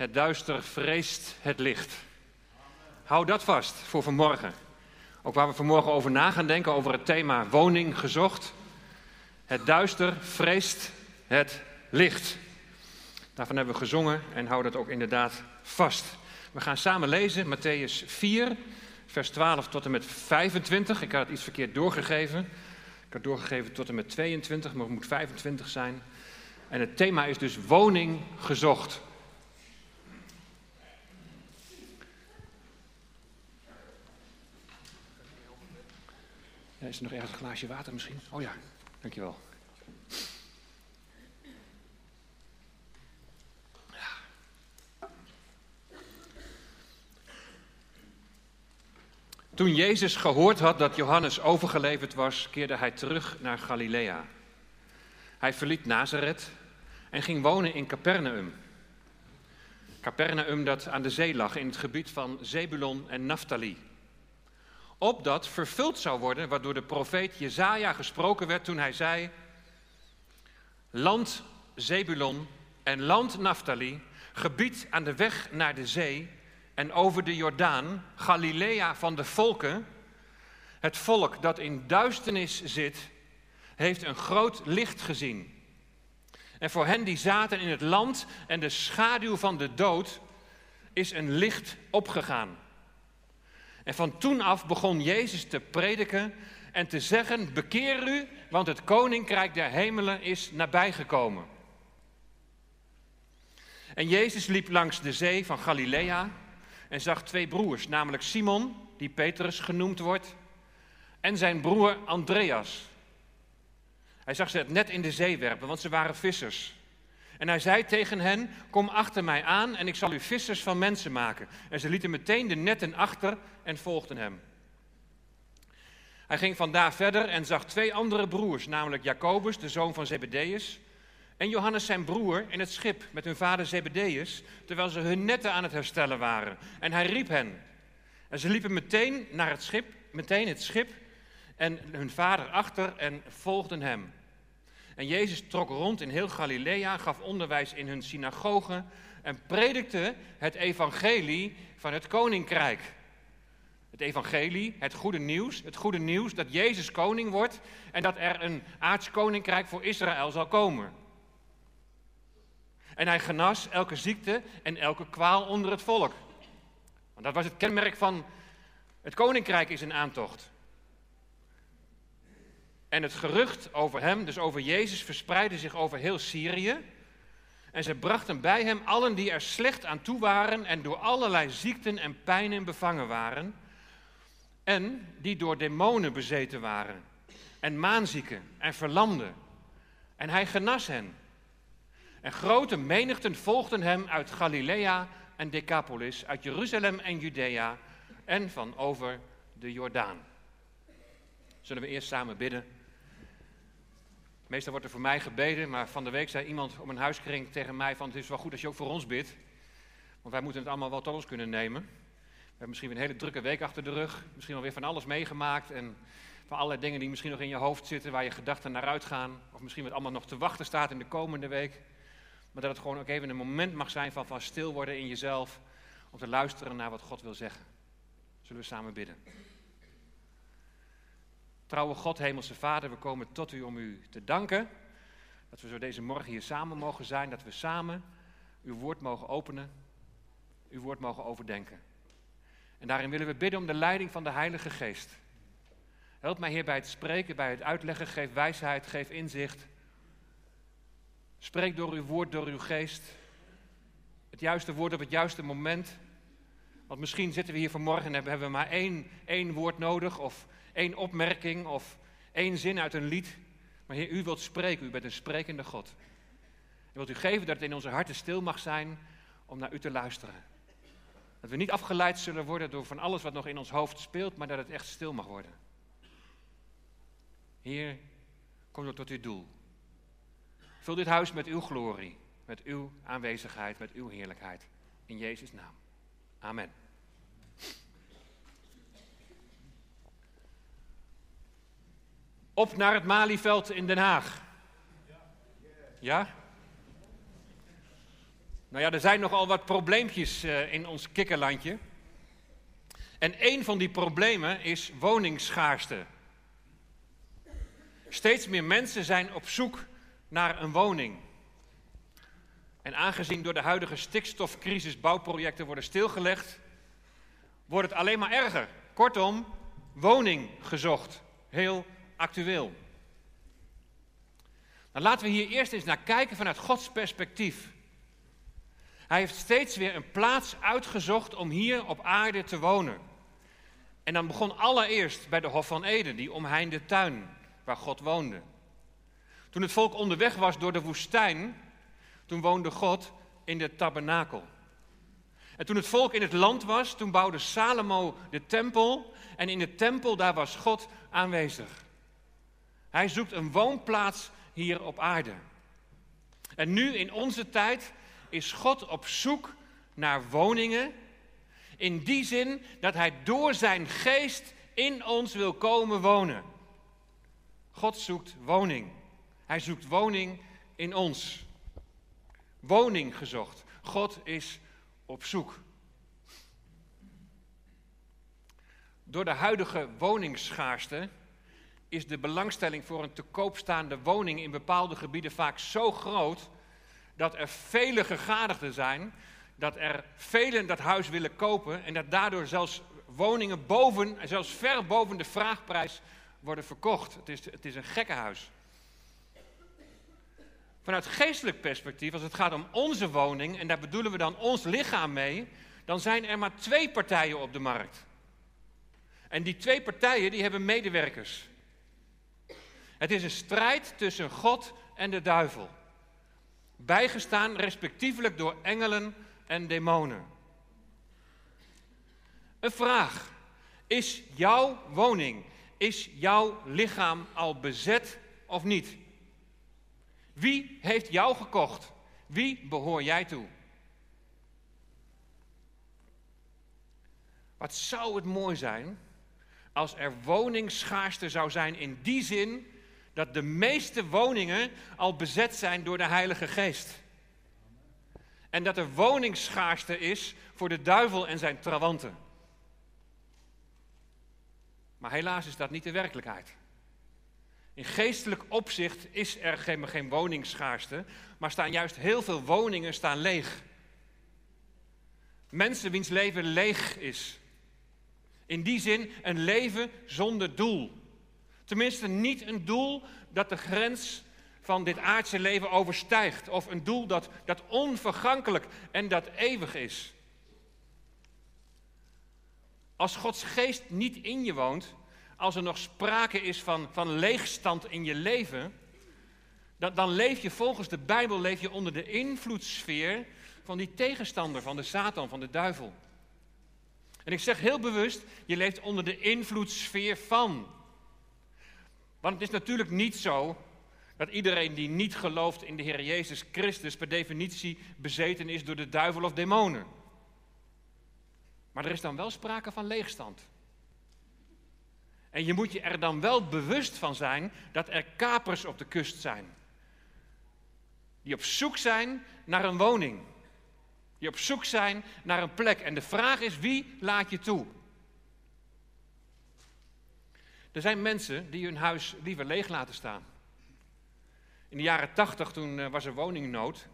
Het duister vreest het licht. Hou dat vast voor vanmorgen. Ook waar we vanmorgen over na gaan denken, over het thema woning gezocht. Het duister vreest het licht. Daarvan hebben we gezongen en hou dat ook inderdaad vast. We gaan samen lezen Matthäus 4, vers 12 tot en met 25. Ik had het iets verkeerd doorgegeven. Ik had doorgegeven tot en met 22, maar het moet 25 zijn. En het thema is dus woning gezocht. Ja, is er nog ergens een glaasje water misschien? Oh ja, dankjewel. Toen Jezus gehoord had dat Johannes overgeleverd was, keerde hij terug naar Galilea. Hij verliet Nazareth en ging wonen in Capernaum. Capernaum dat aan de zee lag in het gebied van Zebulon en Naphtali. Opdat vervuld zou worden wat door de profeet Jezaja gesproken werd toen hij zei: Land Zebulon en land Naphtali, gebied aan de weg naar de zee en over de Jordaan, Galilea van de volken, het volk dat in duisternis zit, heeft een groot licht gezien. En voor hen die zaten in het land en de schaduw van de dood, is een licht opgegaan. En van toen af begon Jezus te prediken en te zeggen: Bekeer u, want het koninkrijk der hemelen is nabijgekomen. En Jezus liep langs de zee van Galilea en zag twee broers, namelijk Simon, die Petrus genoemd wordt, en zijn broer Andreas. Hij zag ze het net in de zee werpen, want ze waren vissers. En hij zei tegen hen: Kom achter mij aan en ik zal u vissers van mensen maken. En ze lieten meteen de netten achter en volgden hem. Hij ging vandaar verder en zag twee andere broers, namelijk Jacobus, de zoon van Zebedeus, en Johannes zijn broer in het schip met hun vader Zebedeus, terwijl ze hun netten aan het herstellen waren. En hij riep hen. En ze liepen meteen naar het schip, meteen het schip en hun vader achter en volgden hem. En Jezus trok rond in heel Galilea, gaf onderwijs in hun synagogen en predikte het evangelie van het koninkrijk. Het evangelie, het goede nieuws, het goede nieuws dat Jezus koning wordt en dat er een aards koninkrijk voor Israël zal komen. En hij genas elke ziekte en elke kwaal onder het volk. Want dat was het kenmerk van het koninkrijk is in aantocht. En het gerucht over hem, dus over Jezus, verspreidde zich over heel Syrië. En ze brachten bij hem allen die er slecht aan toe waren en door allerlei ziekten en pijnen bevangen waren. En die door demonen bezeten waren. En maanzieken en verlamden. En hij genas hen. En grote menigten volgden hem uit Galilea en Decapolis, uit Jeruzalem en Judea en van over de Jordaan. Zullen we eerst samen bidden? Meestal wordt er voor mij gebeden, maar van de week zei iemand om een huiskring tegen mij van het is wel goed als je ook voor ons bidt. Want wij moeten het allemaal wel tot ons kunnen nemen. We hebben misschien weer een hele drukke week achter de rug. Misschien alweer van alles meegemaakt. En van allerlei dingen die misschien nog in je hoofd zitten, waar je gedachten naar uitgaan. Of misschien wat allemaal nog te wachten staat in de komende week. Maar dat het gewoon ook even een moment mag zijn van, van stil worden in jezelf. Om te luisteren naar wat God wil zeggen. Zullen we samen bidden. Trouwe God, Hemelse Vader, we komen tot u om u te danken. Dat we zo deze morgen hier samen mogen zijn. Dat we samen uw woord mogen openen. Uw woord mogen overdenken. En daarin willen we bidden om de leiding van de Heilige Geest. Help mij hier bij het spreken, bij het uitleggen. Geef wijsheid, geef inzicht. Spreek door uw woord, door uw geest. Het juiste woord op het juiste moment. Want misschien zitten we hier vanmorgen en hebben we maar één, één woord nodig, of één opmerking, of één zin uit een lied. Maar Heer, u wilt spreken, u bent een sprekende God. U wilt u geven dat het in onze harten stil mag zijn om naar u te luisteren. Dat we niet afgeleid zullen worden door van alles wat nog in ons hoofd speelt, maar dat het echt stil mag worden. Heer, kom tot uw doel. Vul dit huis met uw glorie, met uw aanwezigheid, met uw heerlijkheid. In Jezus' naam. Amen. Op naar het Malieveld in Den Haag. Ja? Nou ja, er zijn nogal wat probleempjes eh, in ons kikkerlandje. En een van die problemen is woningsschaarste. Steeds meer mensen zijn op zoek naar een woning. En aangezien door de huidige stikstofcrisis bouwprojecten worden stilgelegd, wordt het alleen maar erger. Kortom, woning gezocht. Heel actueel. Nou, laten we hier eerst eens naar kijken vanuit Gods perspectief. Hij heeft steeds weer een plaats uitgezocht om hier op aarde te wonen. En dan begon allereerst bij de Hof van Eden, die omheinde tuin waar God woonde. Toen het volk onderweg was door de woestijn, toen woonde God in de tabernakel. En toen het volk in het land was, toen bouwde Salomo de tempel. En in de tempel, daar was God aanwezig. Hij zoekt een woonplaats hier op aarde. En nu in onze tijd is God op zoek naar woningen. In die zin dat Hij door zijn geest in ons wil komen wonen. God zoekt woning. Hij zoekt woning in ons. Woning gezocht. God is op zoek. Door de huidige woningsschaarste is de belangstelling voor een te koop staande woning in bepaalde gebieden vaak zo groot dat er vele gegadigden zijn, dat er velen dat huis willen kopen en dat daardoor zelfs woningen boven, zelfs ver boven de vraagprijs worden verkocht. Het is, het is een gekkenhuis. Vanuit geestelijk perspectief, als het gaat om onze woning, en daar bedoelen we dan ons lichaam mee, dan zijn er maar twee partijen op de markt. En die twee partijen die hebben medewerkers. Het is een strijd tussen God en de duivel. Bijgestaan respectievelijk door engelen en demonen. Een vraag. Is jouw woning, is jouw lichaam al bezet of niet? Wie heeft jou gekocht? Wie behoor jij toe? Wat zou het mooi zijn als er woningsschaarste zou zijn in die zin dat de meeste woningen al bezet zijn door de Heilige Geest. En dat er woningsschaarste is voor de duivel en zijn trawanten. Maar helaas is dat niet de werkelijkheid. In geestelijk opzicht is er geen, geen woningsschaarste, maar staan juist heel veel woningen staan leeg. Mensen wiens leven leeg is. In die zin een leven zonder doel. Tenminste, niet een doel dat de grens van dit aardse leven overstijgt. Of een doel dat, dat onvergankelijk en dat eeuwig is. Als Gods geest niet in je woont, als er nog sprake is van, van leegstand in je leven, dan, dan leef je volgens de Bijbel leef je onder de invloedssfeer van die tegenstander, van de Satan, van de duivel. En ik zeg heel bewust, je leeft onder de invloedssfeer van. Want het is natuurlijk niet zo dat iedereen die niet gelooft in de Heer Jezus Christus per definitie bezeten is door de duivel of demonen. Maar er is dan wel sprake van leegstand. En je moet je er dan wel bewust van zijn dat er kapers op de kust zijn. Die op zoek zijn naar een woning. Die op zoek zijn naar een plek. En de vraag is, wie laat je toe? Er zijn mensen die hun huis liever leeg laten staan. In de jaren tachtig, toen eh, was er woningnood.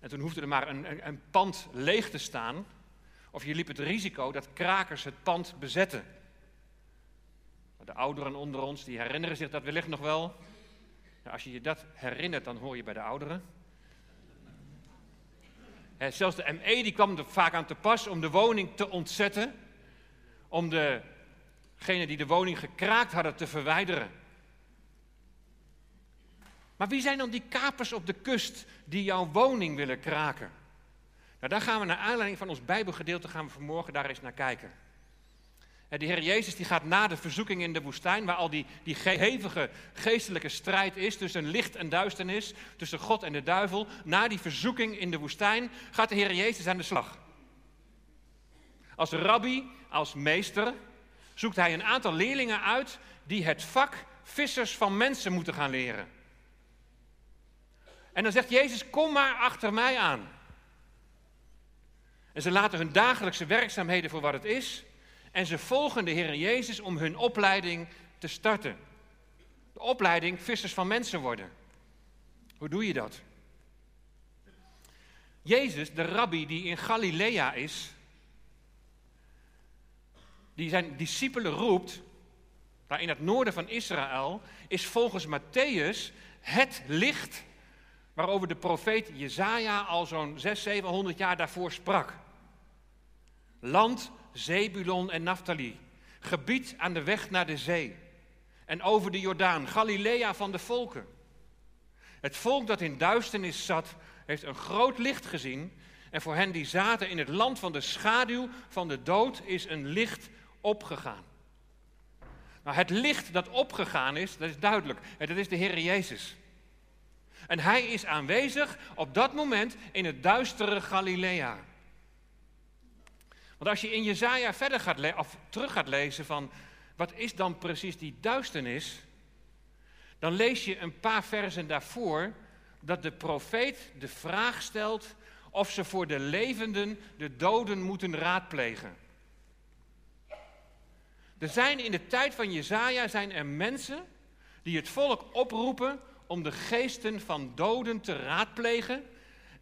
En toen hoefde er maar een, een, pand leeg te staan. Of je liep het risico dat krakers het pand bezetten. De ouderen onder ons, die herinneren zich dat wellicht nog wel. Nou, als je je dat herinnert, dan hoor je bij de ouderen. zelfs de ME die kwam er vaak aan te pas om de woning te ontzetten. Om degene die de woning gekraakt hadden te verwijderen. Maar wie zijn dan die kapers op de kust die jouw woning willen kraken? Nou, daar gaan we naar aanleiding van ons Bijbelgedeelte gaan we vanmorgen daar eens naar kijken. De Heer Jezus die gaat na de verzoeking in de woestijn, waar al die, die hevige geestelijke strijd is tussen licht en duisternis, tussen God en de duivel, na die verzoeking in de woestijn gaat de Heer Jezus aan de slag. Als rabbi, als meester, zoekt hij een aantal leerlingen uit die het vak vissers van mensen moeten gaan leren. En dan zegt Jezus, kom maar achter mij aan. En ze laten hun dagelijkse werkzaamheden voor wat het is. En ze volgen de Heer Jezus om hun opleiding te starten. De opleiding vissers van mensen worden. Hoe doe je dat? Jezus, de rabbi die in Galilea is, die zijn discipelen roept, daar in het noorden van Israël, is volgens Matthäus het licht waarover de profeet Jezaja al zo'n 600, 700 jaar daarvoor sprak. Land Zebulon en Naphtali, gebied aan de weg naar de zee en over de Jordaan, Galilea van de volken. Het volk dat in duisternis zat, heeft een groot licht gezien. En voor hen die zaten in het land van de schaduw van de dood is een licht opgegaan. Nou, het licht dat opgegaan is, dat is duidelijk. Dat is de Heer Jezus. En hij is aanwezig op dat moment in het duistere Galilea. Want als je in Jezaja verder gaat of terug gaat lezen van wat is dan precies die duisternis, dan lees je een paar versen daarvoor dat de profeet de vraag stelt of ze voor de levenden de doden moeten raadplegen. Er zijn in de tijd van Jezaja zijn er mensen die het volk oproepen om de geesten van doden te raadplegen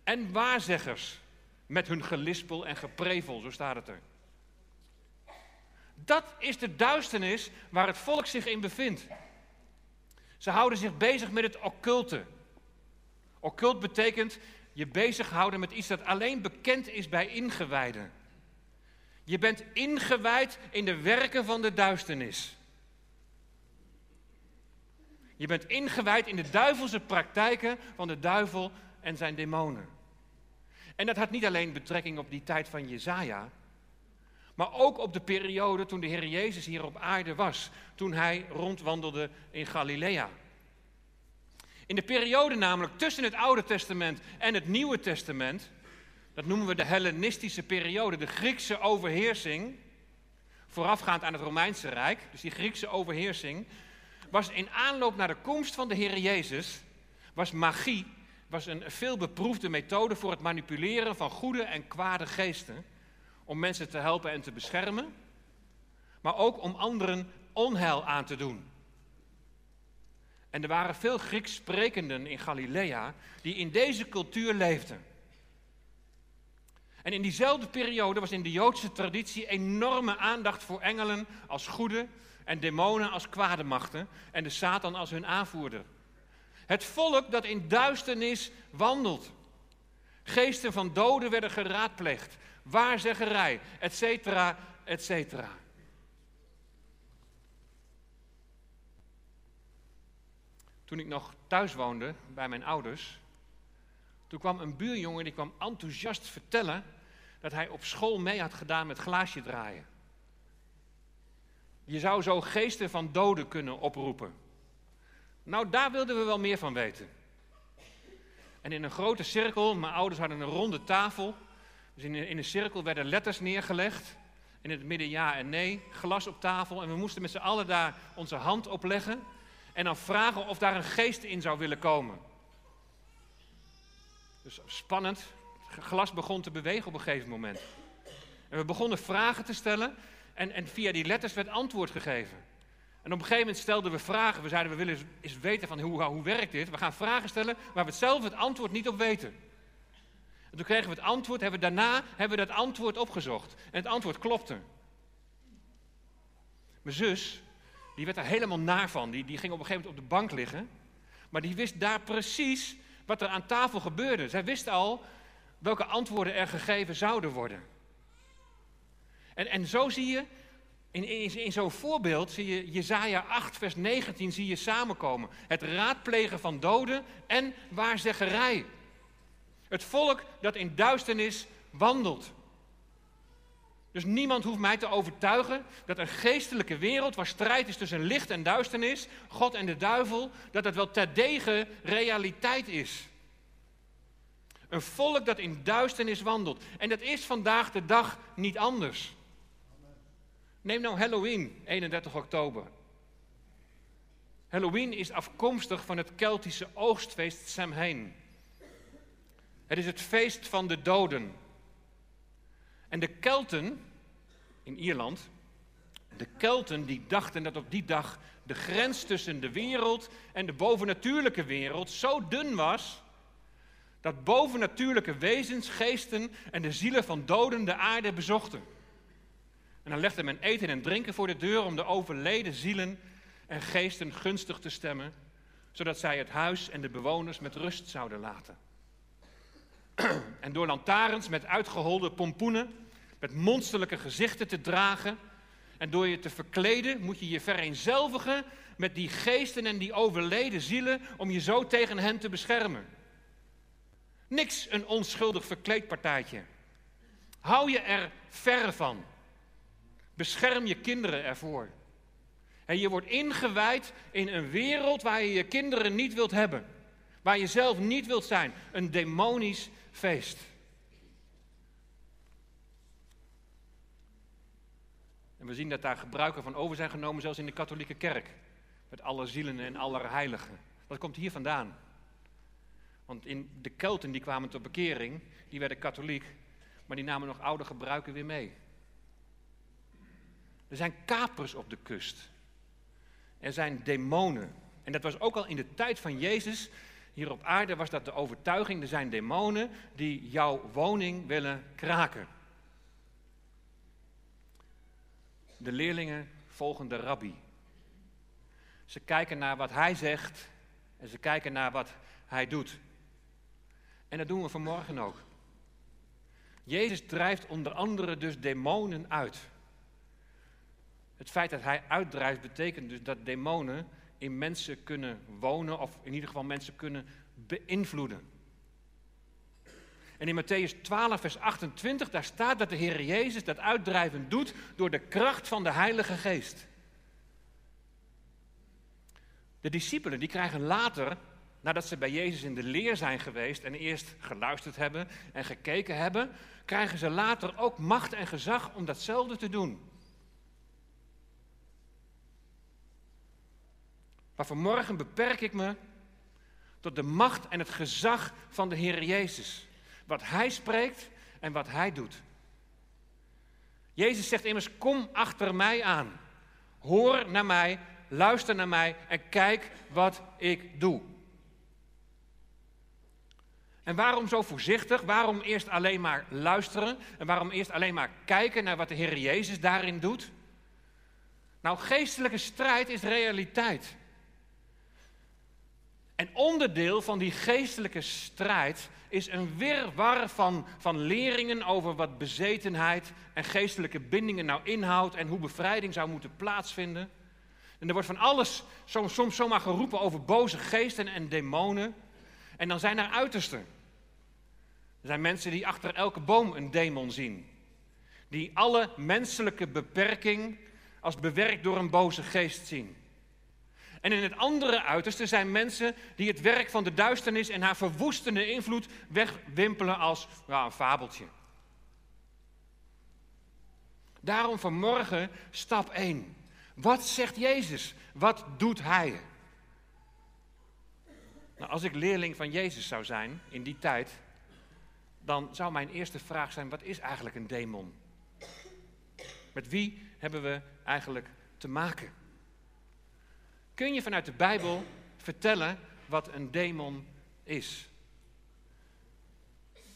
en waarzeggers met hun gelispel en geprevel, zo staat het er. Dat is de duisternis waar het volk zich in bevindt. Ze houden zich bezig met het occulte. Occult betekent je bezighouden met iets dat alleen bekend is bij ingewijden. Je bent ingewijd in de werken van de duisternis. Je bent ingewijd in de duivelse praktijken van de duivel en zijn demonen. En dat had niet alleen betrekking op die tijd van Jezaja, maar ook op de periode toen de Heer Jezus hier op aarde was, toen hij rondwandelde in Galilea. In de periode namelijk tussen het Oude Testament en het Nieuwe Testament, dat noemen we de Hellenistische periode, de Griekse overheersing, voorafgaand aan het Romeinse Rijk, dus die Griekse overheersing, was in aanloop naar de komst van de Heer Jezus, was magie was een veelbeproefde methode voor het manipuleren van goede en kwade geesten, om mensen te helpen en te beschermen, maar ook om anderen onheil aan te doen. En er waren veel Grieks sprekenden in Galilea die in deze cultuur leefden. En in diezelfde periode was in de Joodse traditie enorme aandacht voor engelen als goede en demonen als kwade machten en de Satan als hun aanvoerder. Het volk dat in duisternis wandelt. Geesten van doden werden geraadpleegd, waarzeggerij, et cetera, et cetera. Toen ik nog thuis woonde bij mijn ouders, toen kwam een buurjongen die kwam enthousiast vertellen dat hij op school mee had gedaan met glaasje draaien. Je zou zo geesten van doden kunnen oproepen. Nou, daar wilden we wel meer van weten. En in een grote cirkel, mijn ouders hadden een ronde tafel. Dus in een, in een cirkel werden letters neergelegd. In het midden ja en nee, glas op tafel. En we moesten met z'n allen daar onze hand op leggen. En dan vragen of daar een geest in zou willen komen. Dus spannend. Het glas begon te bewegen op een gegeven moment. En we begonnen vragen te stellen. En, en via die letters werd antwoord gegeven. En op een gegeven moment stelden we vragen. We zeiden, we willen eens weten van hoe, hoe werkt dit? We gaan vragen stellen waar we zelf het antwoord niet op weten. En toen kregen we het antwoord, hebben we daarna hebben we dat antwoord opgezocht. En het antwoord klopte. Mijn zus, die werd er helemaal naar van. Die, die ging op een gegeven moment op de bank liggen. Maar die wist daar precies wat er aan tafel gebeurde. Zij wist al welke antwoorden er gegeven zouden worden. En, en zo zie je, in, in, zo'n voorbeeld zie je Jezaja 8, vers 19 zie je samenkomen. Het raadplegen van doden en waarzeggerij. Het volk dat in duisternis wandelt. Dus niemand hoeft mij te overtuigen dat een geestelijke wereld waar strijd is tussen licht en duisternis, God en de duivel, dat dat wel terdege realiteit is. Een volk dat in duisternis wandelt. En dat is vandaag de dag niet anders. Neem nou Halloween, 31 oktober. Halloween is afkomstig van het Keltische oogstfeest Samhain. Het is het feest van de doden. En de Kelten in Ierland, de Kelten die dachten dat op die dag de grens tussen de wereld en de bovennatuurlijke wereld zo dun was dat bovennatuurlijke wezens, geesten en de zielen van doden de aarde bezochten. En dan legde men eten en drinken voor de deur om de overleden zielen en geesten gunstig te stemmen, zodat zij het huis en de bewoners met rust zouden laten. En door lantaarns met uitgeholde pompoenen, met monsterlijke gezichten te dragen en door je te verkleden, moet je je vereenzelvigen met die geesten en die overleden zielen om je zo tegen hen te beschermen. Niks een onschuldig verkleedpartijtje. Hou je er verre van. Bescherm je kinderen ervoor. En je wordt ingewijd in een wereld waar je je kinderen niet wilt hebben. Waar je zelf niet wilt zijn. Een demonisch feest. En we zien dat daar gebruiken van over zijn genomen, zelfs in de katholieke kerk. Met alle zielen en alle heiligen. Dat komt hier vandaan. Want in de Kelten die kwamen tot bekering, die werden katholiek, maar die namen nog oude gebruiken weer mee. Er zijn kapers op de kust. Er zijn demonen. En dat was ook al in de tijd van Jezus. Hier op aarde was dat de overtuiging. Er zijn demonen die jouw woning willen kraken. De leerlingen volgen de rabbi. Ze kijken naar wat hij zegt en ze kijken naar wat hij doet. En dat doen we vanmorgen ook. Jezus drijft onder andere dus demonen uit. Het feit dat hij uitdrijft betekent dus dat demonen in mensen kunnen wonen, of in ieder geval mensen kunnen beïnvloeden. En in Matthäus 12, vers 28, daar staat dat de Heer Jezus dat uitdrijven doet door de kracht van de Heilige Geest. De discipelen die krijgen later nadat ze bij Jezus in de leer zijn geweest en eerst geluisterd hebben en gekeken hebben, krijgen ze later ook macht en gezag om datzelfde te doen. Maar vanmorgen beperk ik me tot de macht en het gezag van de Heer Jezus. Wat Hij spreekt en wat Hij doet. Jezus zegt immers, kom achter mij aan. Hoor naar mij, luister naar mij en kijk wat ik doe. En waarom zo voorzichtig? Waarom eerst alleen maar luisteren? En waarom eerst alleen maar kijken naar wat de Heer Jezus daarin doet? Nou, geestelijke strijd is realiteit. En onderdeel van die geestelijke strijd is een wirwar van, van leringen over wat bezetenheid en geestelijke bindingen nou inhoudt en hoe bevrijding zou moeten plaatsvinden. En er wordt van alles soms, soms zomaar geroepen over boze geesten en demonen. En dan zijn er uitersten. Er zijn mensen die achter elke boom een demon zien. Die alle menselijke beperking als bewerkt door een boze geest zien. En in het andere uiterste zijn mensen die het werk van de duisternis en haar verwoestende invloed wegwimpelen als een fabeltje. Daarom vanmorgen stap 1. Wat zegt Jezus? Wat doet Hij? Nou, als ik leerling van Jezus zou zijn in die tijd, dan zou mijn eerste vraag zijn: wat is eigenlijk een demon? Met wie hebben we eigenlijk te maken? Kun je vanuit de Bijbel vertellen wat een demon is?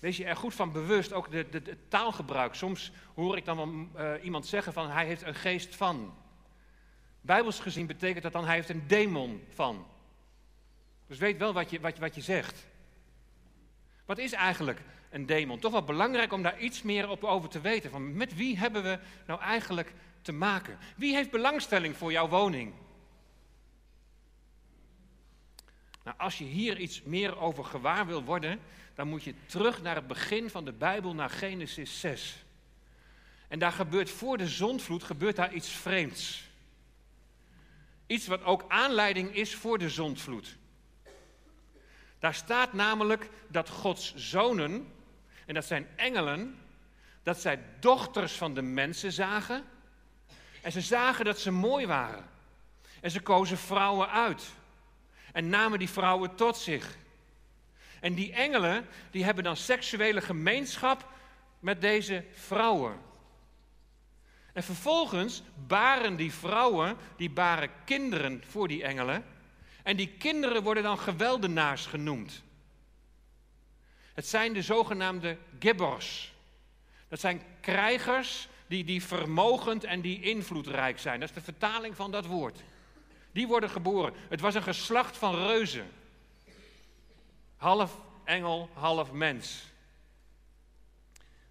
Wees je er goed van bewust, ook de, de, taalgebruik. Soms hoor ik dan wel uh, iemand zeggen van hij heeft een geest van. Bijbels gezien betekent dat dan hij heeft een demon van. Dus weet wel wat je, wat, wat je zegt. Wat is eigenlijk een demon? Toch wel belangrijk om daar iets meer op over te weten. Van met wie hebben we nou eigenlijk te maken? Wie heeft belangstelling voor jouw woning? Nou, als je hier iets meer over gewaar wil worden, dan moet je terug naar het begin van de Bijbel, naar Genesis 6. En daar gebeurt voor de zondvloed gebeurt daar iets vreemds. Iets wat ook aanleiding is voor de zondvloed. Daar staat namelijk dat Gods zonen, en dat zijn engelen, dat zij dochters van de mensen zagen. En ze zagen dat ze mooi waren. En ze kozen vrouwen uit. En namen die vrouwen tot zich. En die engelen, die hebben dan seksuele gemeenschap met deze vrouwen. En vervolgens baren die vrouwen, die baren kinderen voor die engelen. En die kinderen worden dan geweldenaars genoemd. Het zijn de zogenaamde gibbers. Dat zijn krijgers die, die vermogend en die invloedrijk zijn. Dat is de vertaling van dat woord. Die worden geboren. Het was een geslacht van reuzen. Half engel, half mens.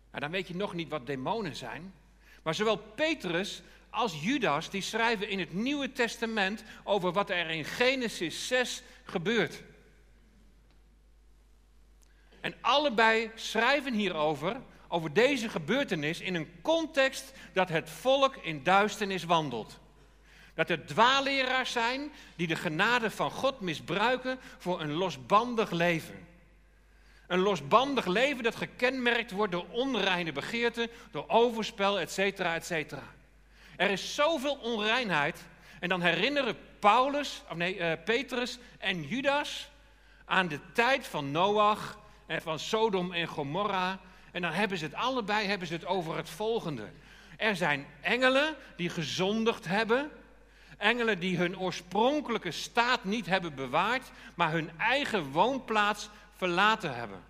Nou, dan weet je nog niet wat demonen zijn. Maar zowel Petrus als Judas die schrijven in het Nieuwe Testament over wat er in Genesis 6 gebeurt. En allebei schrijven hierover, over deze gebeurtenis, in een context dat het volk in duisternis wandelt. Dat er dwaaleraars zijn die de genade van God misbruiken voor een losbandig leven. Een losbandig leven dat gekenmerkt wordt door onreine begeerten, door overspel, et cetera, et cetera. Er is zoveel onreinheid. En dan herinneren Paulus, of nee, uh, Petrus en Judas aan de tijd van Noach en van Sodom en Gomorra. En dan hebben ze het allebei hebben ze het over het volgende. Er zijn engelen die gezondigd hebben. Engelen die hun oorspronkelijke staat niet hebben bewaard, maar hun eigen woonplaats verlaten hebben.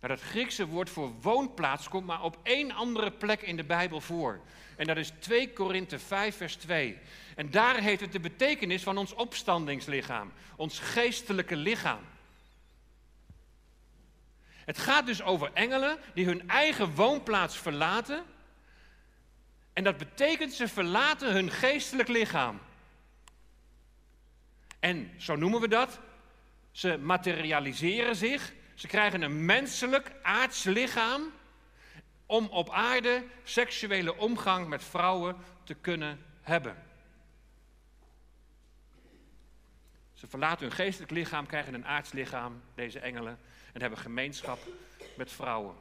Nou, dat Griekse woord voor woonplaats komt maar op één andere plek in de Bijbel voor. En dat is 2 Korinthe 5, vers 2. En daar heeft het de betekenis van ons opstandingslichaam, ons geestelijke lichaam. Het gaat dus over engelen die hun eigen woonplaats verlaten. En dat betekent ze verlaten hun geestelijk lichaam. En zo noemen we dat. Ze materialiseren zich ze krijgen een menselijk, aards lichaam om op aarde seksuele omgang met vrouwen te kunnen hebben. Ze verlaten hun geestelijk lichaam, krijgen een aards lichaam, deze engelen, en hebben gemeenschap met vrouwen.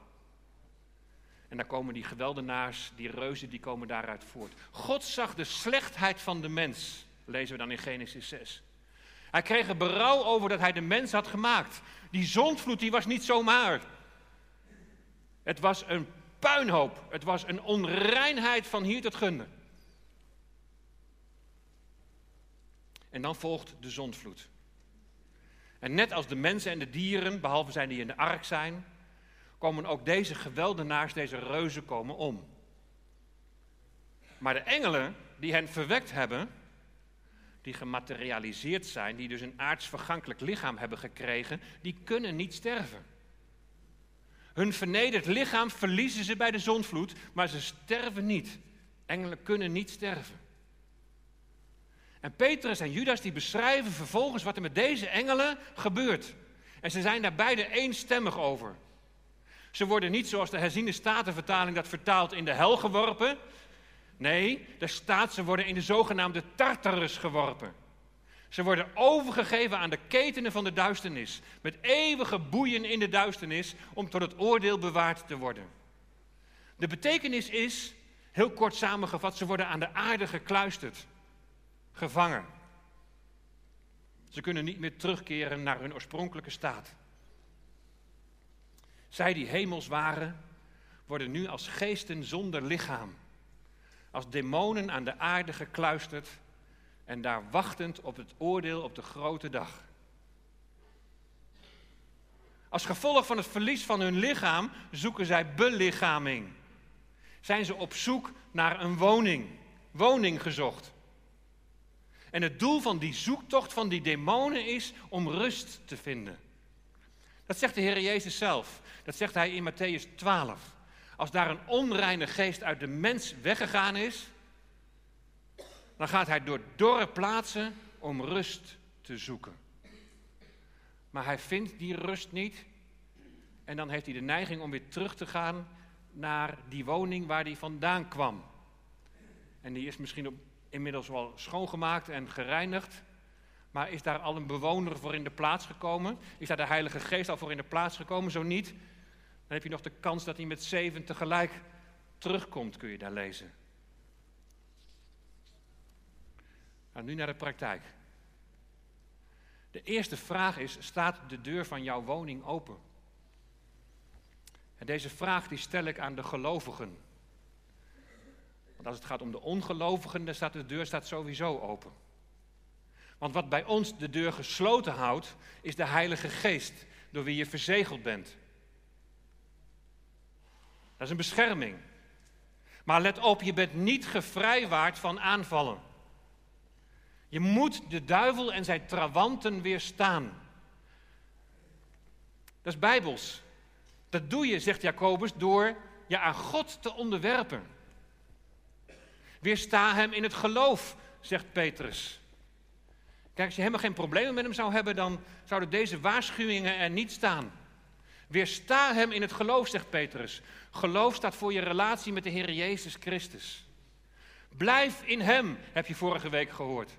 En dan komen die geweldenaars, die reuzen, die komen daaruit voort. God zag de slechtheid van de mens, lezen we dan in Genesis 6. Hij kreeg er berouw over dat hij de mens had gemaakt. Die zondvloed die was niet zomaar. Het was een puinhoop. Het was een onreinheid van hier tot gunde. En dan volgt de zondvloed. En net als de mensen en de dieren, behalve zijn die in de ark zijn, komen ook deze geweldenaars, deze reuzen komen om. Maar de engelen die hen verwekt hebben, die gematerialiseerd zijn, die dus een aardsvergankelijk lichaam hebben gekregen, die kunnen niet sterven. Hun vernederd lichaam verliezen ze bij de zonvloed, maar ze sterven niet. Engelen kunnen niet sterven. En Petrus en Judas die beschrijven vervolgens wat er met deze engelen gebeurt. En ze zijn daar beide eenstemmig over. Ze worden niet zoals de herziende statenvertaling dat vertaalt in de hel geworpen, Nee, de staat, ze worden in de zogenaamde Tartarus geworpen. Ze worden overgegeven aan de ketenen van de duisternis. Met eeuwige boeien in de duisternis om tot het oordeel bewaard te worden. De betekenis is, heel kort samengevat, ze worden aan de aarde gekluisterd. Gevangen. Ze kunnen niet meer terugkeren naar hun oorspronkelijke staat. Zij die hemels waren, worden nu als geesten zonder lichaam als demonen aan de aarde gekluisterd en daar wachtend op het oordeel op de grote dag. Als gevolg van het verlies van hun lichaam zoeken zij belichaming. Zijn ze op zoek naar een woning, woning gezocht. En het doel van die zoektocht van die demonen is om rust te vinden. Dat zegt de Heer Jezus zelf. Dat zegt hij in Matthäus 12. Als daar een onreine geest uit de mens weggegaan is, dan gaat hij door dorre plaatsen om rust te zoeken. Maar hij vindt die rust niet. En dan heeft hij de neiging om weer terug te gaan naar die woning waar hij vandaan kwam. En die is misschien inmiddels wel schoongemaakt en gereinigd. Maar is daar al een bewoner voor in de plaats gekomen? Is daar de Heilige Geest al voor in de plaats gekomen? Zo niet, dan heb je nog de kans dat hij met zeven tegelijk terugkomt, kun je daar lezen. Nou, nu naar de praktijk. De eerste vraag is: staat de deur van jouw woning open? En deze vraag die stel ik aan de gelovigen. Want als het gaat om de ongelovigen, dan staat de deur staat sowieso open. Want wat bij ons de deur gesloten houdt, is de Heilige Geest, door wie je verzegeld bent. Dat is een bescherming. Maar let op, je bent niet gevrijwaard van aanvallen. Je moet de duivel en zijn trawanten weerstaan. Dat is bijbels. Dat doe je, zegt Jacobus, door je aan God te onderwerpen. Weersta hem in het geloof, zegt Petrus. Kijk, als je helemaal geen problemen met hem zou hebben, dan zouden deze waarschuwingen er niet staan. Weersta hem in het geloof, zegt Petrus. Geloof staat voor je relatie met de Heer Jezus Christus. Blijf in hem, heb je vorige week gehoord.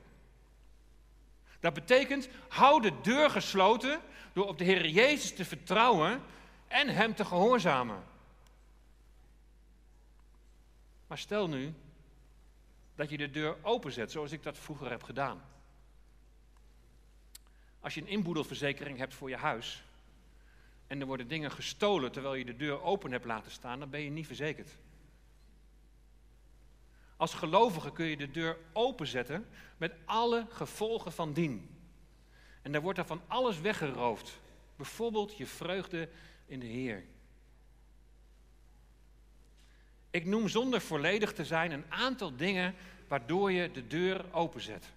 Dat betekent, hou de deur gesloten door op de Heer Jezus te vertrouwen en Hem te gehoorzamen. Maar stel nu dat je de deur openzet, zoals ik dat vroeger heb gedaan. Als je een inboedelverzekering hebt voor je huis en er worden dingen gestolen terwijl je de deur open hebt laten staan, dan ben je niet verzekerd. Als gelovige kun je de deur openzetten met alle gevolgen van dien. En daar wordt er van alles weggeroofd. Bijvoorbeeld je vreugde in de Heer. Ik noem zonder volledig te zijn een aantal dingen waardoor je de deur openzet.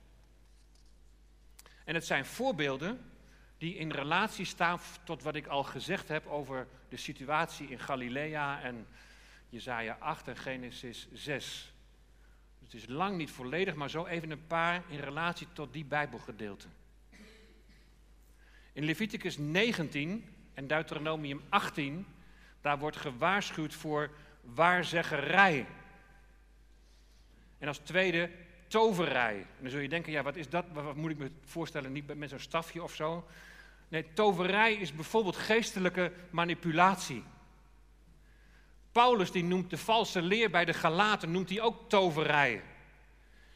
En het zijn voorbeelden die in relatie staan tot wat ik al gezegd heb over de situatie in Galilea en Jezaja 8 en Genesis 6. Het is lang niet volledig, maar zo even een paar in relatie tot die Bijbelgedeelte. In Leviticus 19 en Deuteronomium 18, daar wordt gewaarschuwd voor waarzeggerij. En als tweede toverij. En dan zul je denken, ja, wat is dat? Wat moet ik me voorstellen? Niet met zo'n stafje of zo. Nee, toverij is bijvoorbeeld geestelijke manipulatie. Paulus die noemt de valse leer bij de Galaten, noemt hij ook toverij.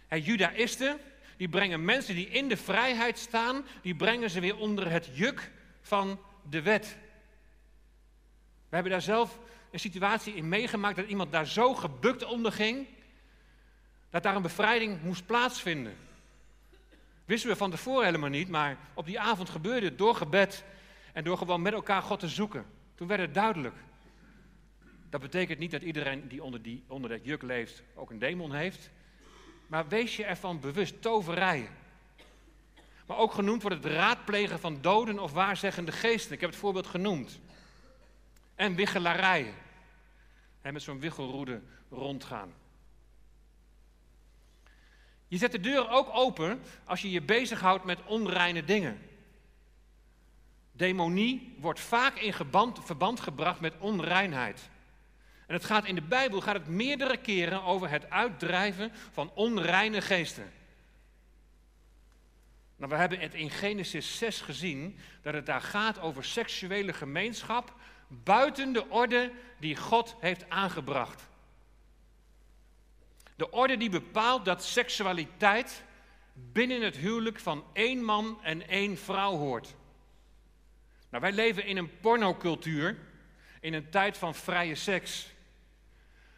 En Judaïsten, die brengen mensen die in de vrijheid staan, die brengen ze weer onder het juk van de wet. We hebben daar zelf een situatie in meegemaakt dat iemand daar zo gebukt onder ging, dat daar een bevrijding moest plaatsvinden. Wisten we van tevoren helemaal niet, maar op die avond gebeurde het door gebed en door gewoon met elkaar God te zoeken. Toen werd het duidelijk. Dat betekent niet dat iedereen die onder, die onder dat juk leeft ook een demon heeft. Maar wees je ervan bewust, toverij. Maar ook genoemd wordt het raadplegen van doden of waarzeggende geesten. Ik heb het voorbeeld genoemd. En wiggelarij. En met zo'n wiggelroede rondgaan. Je zet de deur ook open als je je bezighoudt met onreine dingen. Demonie wordt vaak in verband gebracht met onreinheid. En het gaat in de Bijbel gaat het meerdere keren over het uitdrijven van onreine geesten. Nou, we hebben het in Genesis 6 gezien dat het daar gaat over seksuele gemeenschap buiten de orde die God heeft aangebracht. De orde die bepaalt dat seksualiteit binnen het huwelijk van één man en één vrouw hoort. Nou, wij leven in een pornocultuur, in een tijd van vrije seks.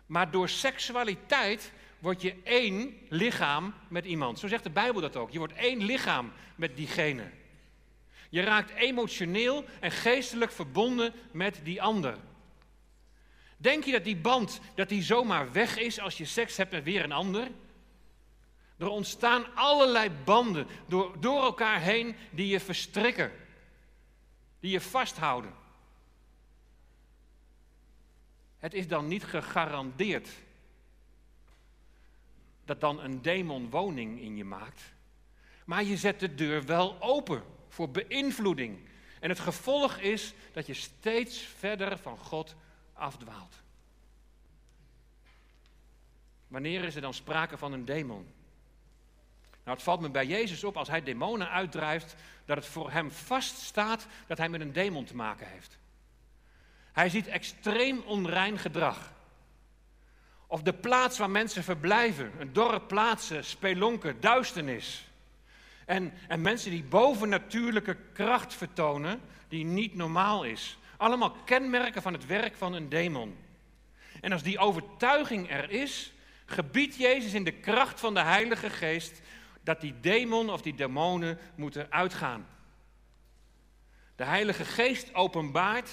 Maar door seksualiteit word je één lichaam met iemand. Zo zegt de Bijbel dat ook. Je wordt één lichaam met diegene. Je raakt emotioneel en geestelijk verbonden met die ander. Denk je dat die band dat die zomaar weg is als je seks hebt met weer een ander? Er ontstaan allerlei banden door, door elkaar heen die je verstrikken, die je vasthouden. Het is dan niet gegarandeerd dat dan een demon woning in je maakt. Maar je zet de deur wel open voor beïnvloeding. En het gevolg is dat je steeds verder van God afdwaalt. Wanneer is er dan sprake van een demon? Nou, het valt me bij Jezus op als hij demonen uitdrijft, dat het voor hem vaststaat dat hij met een demon te maken heeft. Hij ziet extreem onrein gedrag. Of de plaats waar mensen verblijven, een dorre plaatsen, spelonken, duisternis. En, en mensen die bovennatuurlijke kracht vertonen, die niet normaal is. Allemaal kenmerken van het werk van een demon. En als die overtuiging er is, gebiedt Jezus in de kracht van de Heilige Geest dat die demon of die demonen moeten uitgaan. De Heilige Geest openbaart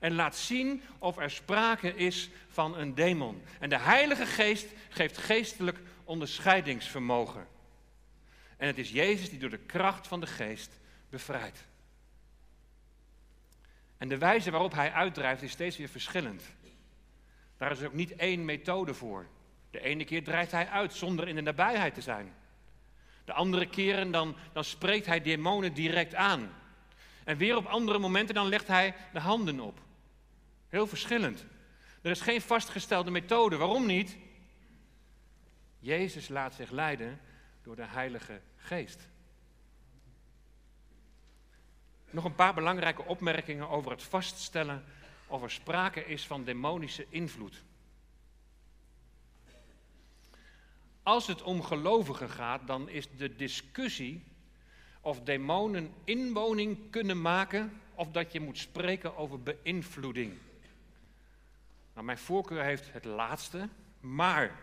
en laat zien of er sprake is van een demon. En de Heilige Geest geeft geestelijk onderscheidingsvermogen. En het is Jezus die door de kracht van de Geest bevrijdt. En de wijze waarop hij uitdrijft is steeds weer verschillend. Daar is ook niet één methode voor. De ene keer drijft hij uit zonder in de nabijheid te zijn. De andere keren dan, dan spreekt hij demonen direct aan. En weer op andere momenten dan legt hij de handen op. Heel verschillend. Er is geen vastgestelde methode. Waarom niet? Jezus laat zich leiden door de Heilige Geest. Nog een paar belangrijke opmerkingen over het vaststellen of er sprake is van demonische invloed. Als het om gelovigen gaat, dan is de discussie of demonen inwoning kunnen maken of dat je moet spreken over beïnvloeding. Nou, mijn voorkeur heeft het laatste, maar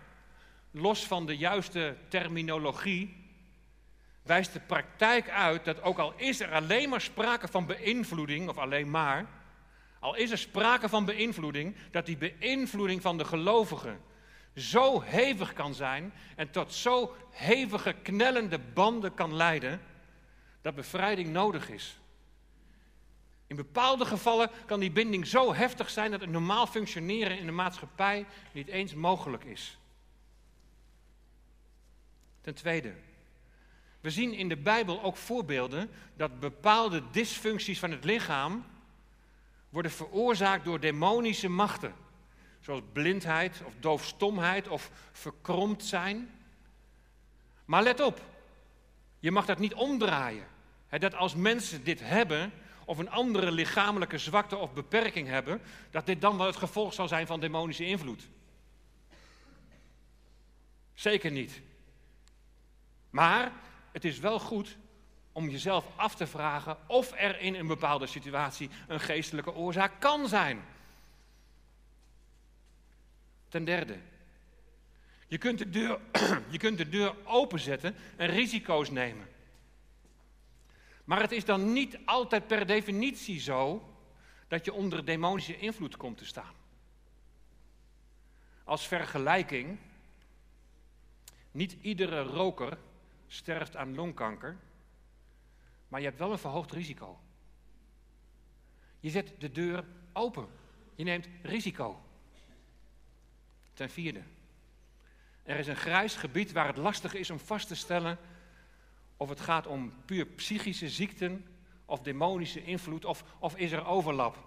los van de juiste terminologie wijst de praktijk uit dat ook al is er alleen maar sprake van beïnvloeding, of alleen maar, al is er sprake van beïnvloeding, dat die beïnvloeding van de gelovigen zo hevig kan zijn en tot zo hevige knellende banden kan leiden, dat bevrijding nodig is. In bepaalde gevallen kan die binding zo heftig zijn dat het normaal functioneren in de maatschappij niet eens mogelijk is. Ten tweede, we zien in de Bijbel ook voorbeelden dat bepaalde dysfuncties van het lichaam worden veroorzaakt door demonische machten. Zoals blindheid of doofstomheid of verkromd zijn. Maar let op, je mag dat niet omdraaien. dat als mensen dit hebben, of een andere lichamelijke zwakte of beperking hebben, dat dit dan wel het gevolg zal zijn van demonische invloed. Zeker niet. Maar het is wel goed om jezelf af te vragen of er in een bepaalde situatie een geestelijke oorzaak kan zijn. Ten derde, je kunt de deur, je kunt de deur openzetten en risico's nemen. Maar het is dan niet altijd per definitie zo dat je onder demonische invloed komt te staan. Als vergelijking, niet iedere roker sterft aan longkanker, maar je hebt wel een verhoogd risico. Je zet de deur open. Je neemt risico. Ten vierde. Er is een grijs gebied waar het lastig is om vast te stellen of het gaat om puur psychische ziekten of demonische invloed of, of is er overlap.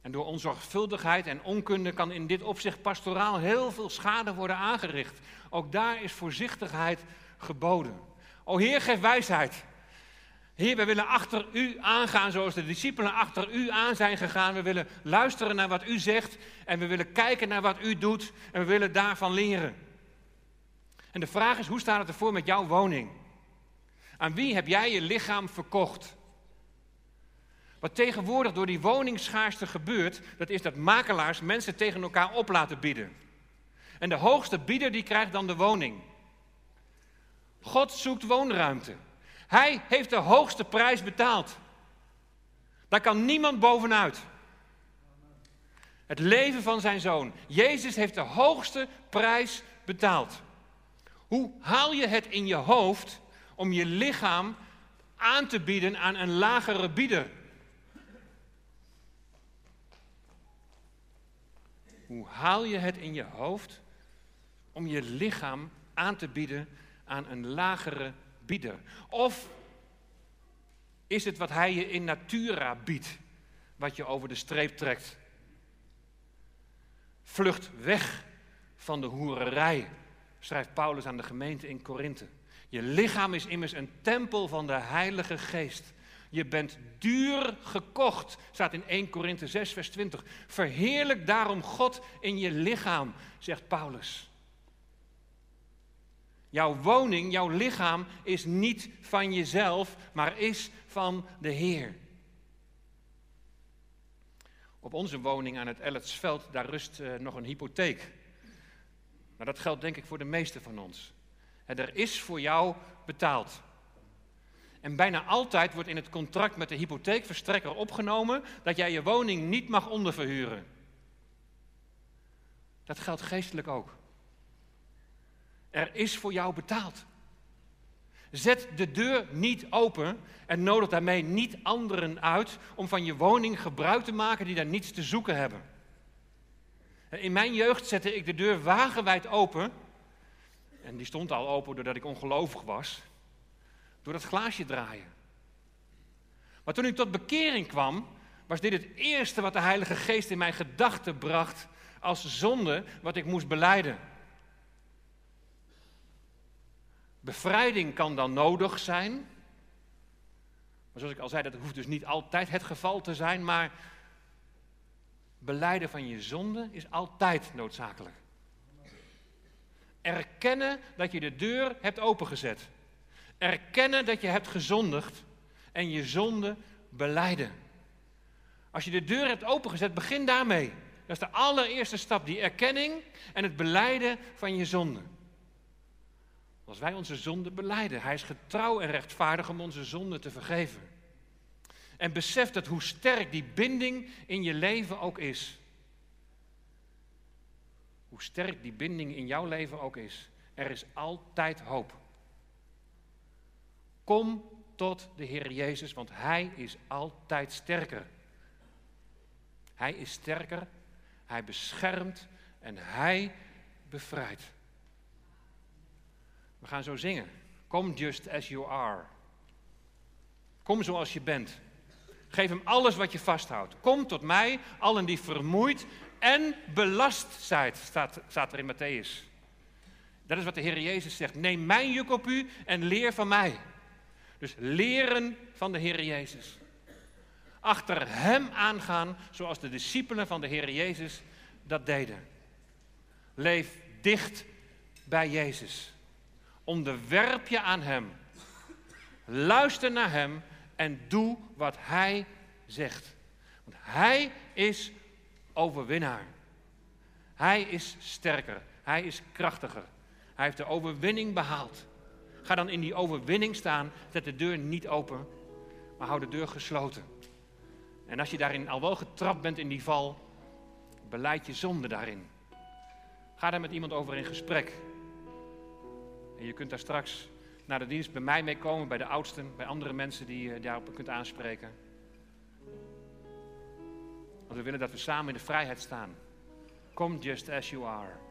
En door onzorgvuldigheid en onkunde kan in dit opzicht pastoraal heel veel schade worden aangericht. Ook daar is voorzichtigheid geboden. O Heer, geef wijsheid. Heer, we willen achter u aangaan zoals de discipelen achter u aan zijn gegaan. We willen luisteren naar wat u zegt en we willen kijken naar wat u doet en we willen daarvan leren. En de vraag is, hoe staat het ervoor met jouw woning? Aan wie heb jij je lichaam verkocht? Wat tegenwoordig door die woningschaarste gebeurt, dat is dat makelaars mensen tegen elkaar op laten bieden. En de hoogste bieder die krijgt dan de woning. God zoekt woonruimte. Hij heeft de hoogste prijs betaald. Daar kan niemand bovenuit. Het leven van zijn zoon. Jezus heeft de hoogste prijs betaald. Hoe haal je het in je hoofd om je lichaam aan te bieden aan een lagere bieder? Hoe haal je het in je hoofd om je lichaam aan te bieden aan een lagere bieder? Of is het wat hij je in natura biedt, wat je over de streep trekt? Vlucht weg van de hoererij, schrijft Paulus aan de gemeente in Korinthe. Je lichaam is immers een tempel van de Heilige Geest. Je bent duur gekocht, staat in 1 Korinthe 6, vers 20. Verheerlijk daarom God in je lichaam, zegt Paulus. Jouw woning, jouw lichaam is niet van jezelf, maar is van de Heer. Op onze woning aan het Ellertsveld, daar rust uh, nog een hypotheek. Maar dat geldt denk ik voor de meeste van ons. Er is voor jou betaald. En bijna altijd wordt in het contract met de hypotheekverstrekker opgenomen dat jij je woning niet mag onderverhuren. Dat geldt geestelijk ook. Er is voor jou betaald. Zet de deur niet open en nodig daarmee niet anderen uit om van je woning gebruik te maken die daar niets te zoeken hebben. In mijn jeugd zette ik de deur wagenwijd open. En die stond al open doordat ik ongelovig was. Door dat glaasje draaien. Maar toen ik tot bekering kwam, was dit het eerste wat de Heilige Geest in mijn gedachten bracht als zonde wat ik moest beleiden. Bevrijding kan dan nodig zijn. Maar zoals ik al zei, dat hoeft dus niet altijd het geval te zijn, maar beleiden van je zonde is altijd noodzakelijk. Erkennen dat je de deur hebt opengezet. Erkennen dat je hebt gezondigd en je zonde beleiden. Als je de deur hebt opengezet, begin daarmee. Dat is de allereerste stap, die erkenning en het beleiden van je zonde. Als wij onze zonde beleiden, Hij is getrouw en rechtvaardig om onze zonde te vergeven. En besef dat hoe sterk die binding in je leven ook is. Hoe sterk die binding in jouw leven ook is. Er is altijd hoop. Kom tot de Heer Jezus, want Hij is altijd sterker. Hij is sterker, Hij beschermt en Hij bevrijdt. We gaan zo zingen. Come just as you are. Kom zoals je bent. Geef hem alles wat je vasthoudt. Kom tot mij, allen die vermoeid en belast zijt, staat, staat er in Matthäus. Dat is wat de Heer Jezus zegt. Neem mijn juk op u en leer van mij. Dus leren van de Heer Jezus. Achter Hem aangaan zoals de discipelen van de Heer Jezus dat deden. Leef dicht bij Jezus. Onderwerp je aan Hem. Luister naar Hem en doe wat Hij zegt. Want Hij is overwinnaar. Hij is sterker. Hij is krachtiger. Hij heeft de overwinning behaald. Ga dan in die overwinning staan. Zet de deur niet open, maar hou de deur gesloten. En als je daarin al wel getrapt bent in die val, beleid je zonde daarin. Ga daar met iemand over in gesprek. En je kunt daar straks naar de dienst bij mij mee komen, bij de oudsten, bij andere mensen die je daarop kunt aanspreken. Want we willen dat we samen in de vrijheid staan. Come just as you are.